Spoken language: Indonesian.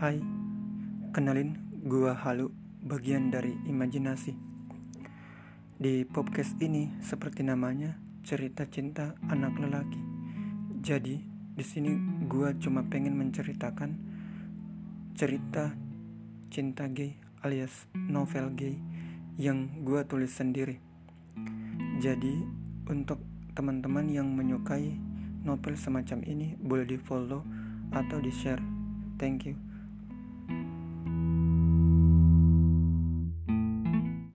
Hai, kenalin gua Halu, bagian dari imajinasi. Di podcast ini, seperti namanya, cerita cinta anak lelaki. Jadi, di sini gua cuma pengen menceritakan cerita cinta gay alias novel gay yang gua tulis sendiri. Jadi, untuk teman-teman yang menyukai novel semacam ini boleh di follow atau di share thank you thank you